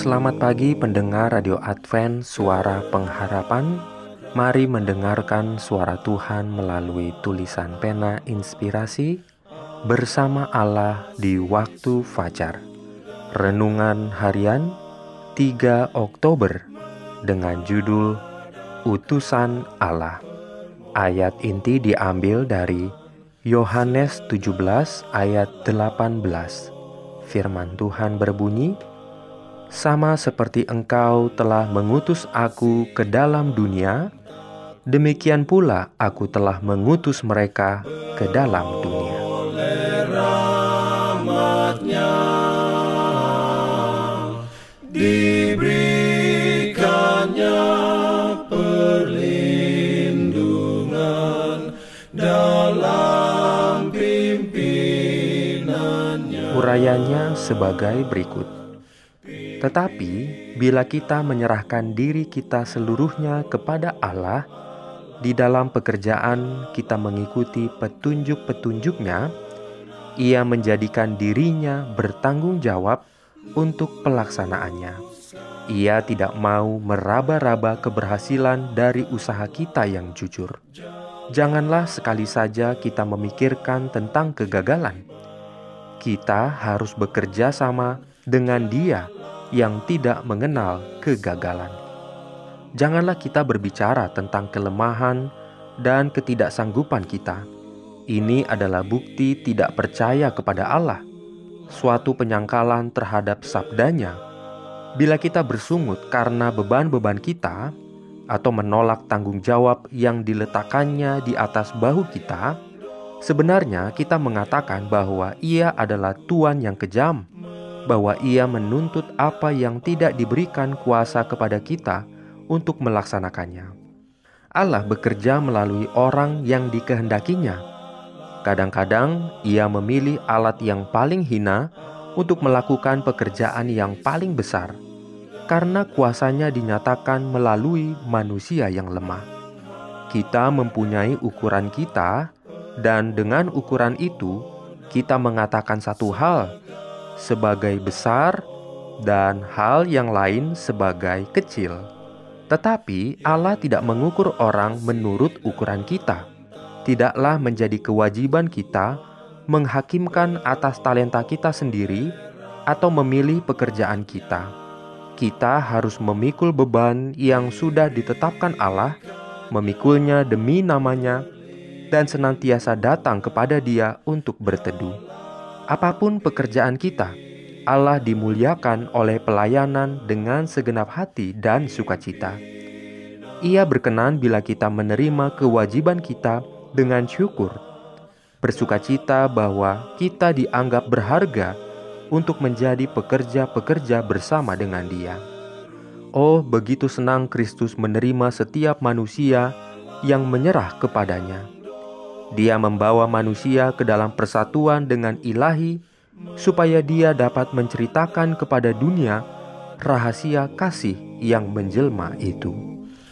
Selamat pagi pendengar Radio Advent Suara Pengharapan Mari mendengarkan suara Tuhan melalui tulisan pena inspirasi bersama Allah di waktu fajar. Renungan harian 3 Oktober dengan judul Utusan Allah. Ayat inti diambil dari Yohanes 17 ayat 18. Firman Tuhan berbunyi, sama seperti engkau telah mengutus aku ke dalam dunia, demikian pula aku telah mengutus mereka ke dalam dunia. Diberikannya perlindungan dalam pimpinannya. Urayanya sebagai berikut. Tetapi bila kita menyerahkan diri kita seluruhnya kepada Allah, di dalam pekerjaan kita mengikuti petunjuk-petunjuknya, ia menjadikan dirinya bertanggung jawab untuk pelaksanaannya. Ia tidak mau meraba-raba keberhasilan dari usaha kita yang jujur. Janganlah sekali saja kita memikirkan tentang kegagalan. Kita harus bekerja sama dengan Dia yang tidak mengenal kegagalan janganlah kita berbicara tentang kelemahan dan ketidaksanggupan kita. Ini adalah bukti tidak percaya kepada Allah, suatu penyangkalan terhadap sabdanya. Bila kita bersungut karena beban-beban kita, atau menolak tanggung jawab yang diletakkannya di atas bahu kita, sebenarnya kita mengatakan bahwa Ia adalah Tuhan yang kejam, bahwa Ia menuntut apa yang tidak diberikan kuasa kepada kita untuk melaksanakannya. Allah bekerja melalui orang yang dikehendakinya. Kadang-kadang ia memilih alat yang paling hina untuk melakukan pekerjaan yang paling besar, karena kuasanya dinyatakan melalui manusia yang lemah. Kita mempunyai ukuran kita, dan dengan ukuran itu kita mengatakan satu hal sebagai besar dan hal yang lain sebagai kecil. Tetapi Allah tidak mengukur orang menurut ukuran kita. Tidaklah menjadi kewajiban kita menghakimkan atas talenta kita sendiri atau memilih pekerjaan kita. Kita harus memikul beban yang sudah ditetapkan Allah, memikulnya demi namanya, dan senantiasa datang kepada Dia untuk berteduh. Apa pun pekerjaan kita, Allah dimuliakan oleh pelayanan dengan segenap hati dan sukacita. Ia berkenan bila kita menerima kewajiban kita dengan syukur, bersukacita bahwa kita dianggap berharga untuk menjadi pekerja-pekerja bersama dengan Dia. Oh, begitu senang Kristus menerima setiap manusia yang menyerah kepadanya. Dia membawa manusia ke dalam persatuan dengan ilahi supaya dia dapat menceritakan kepada dunia rahasia kasih yang menjelma itu.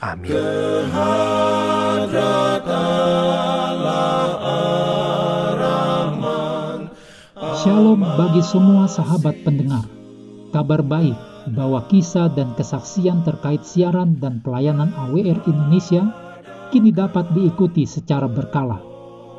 Amin. Shalom bagi semua sahabat pendengar. Kabar baik bahwa kisah dan kesaksian terkait siaran dan pelayanan AWR Indonesia kini dapat diikuti secara berkala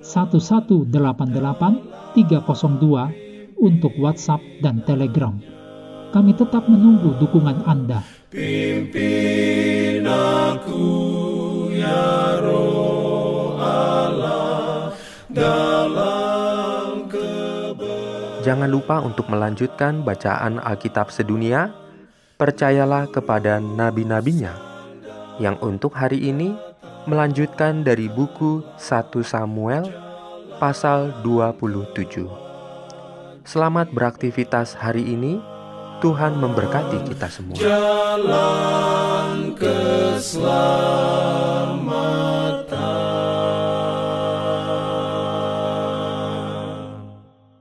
1188 302 untuk WhatsApp dan Telegram. Kami tetap menunggu dukungan Anda. Pimpin aku, ya roh Allah, dalam. Jangan lupa untuk melanjutkan bacaan Alkitab sedunia. Percayalah kepada nabi-nabinya yang untuk hari ini melanjutkan dari buku 1 Samuel pasal 27. Selamat beraktivitas hari ini. Tuhan memberkati kita semua. Jalan keselamatan.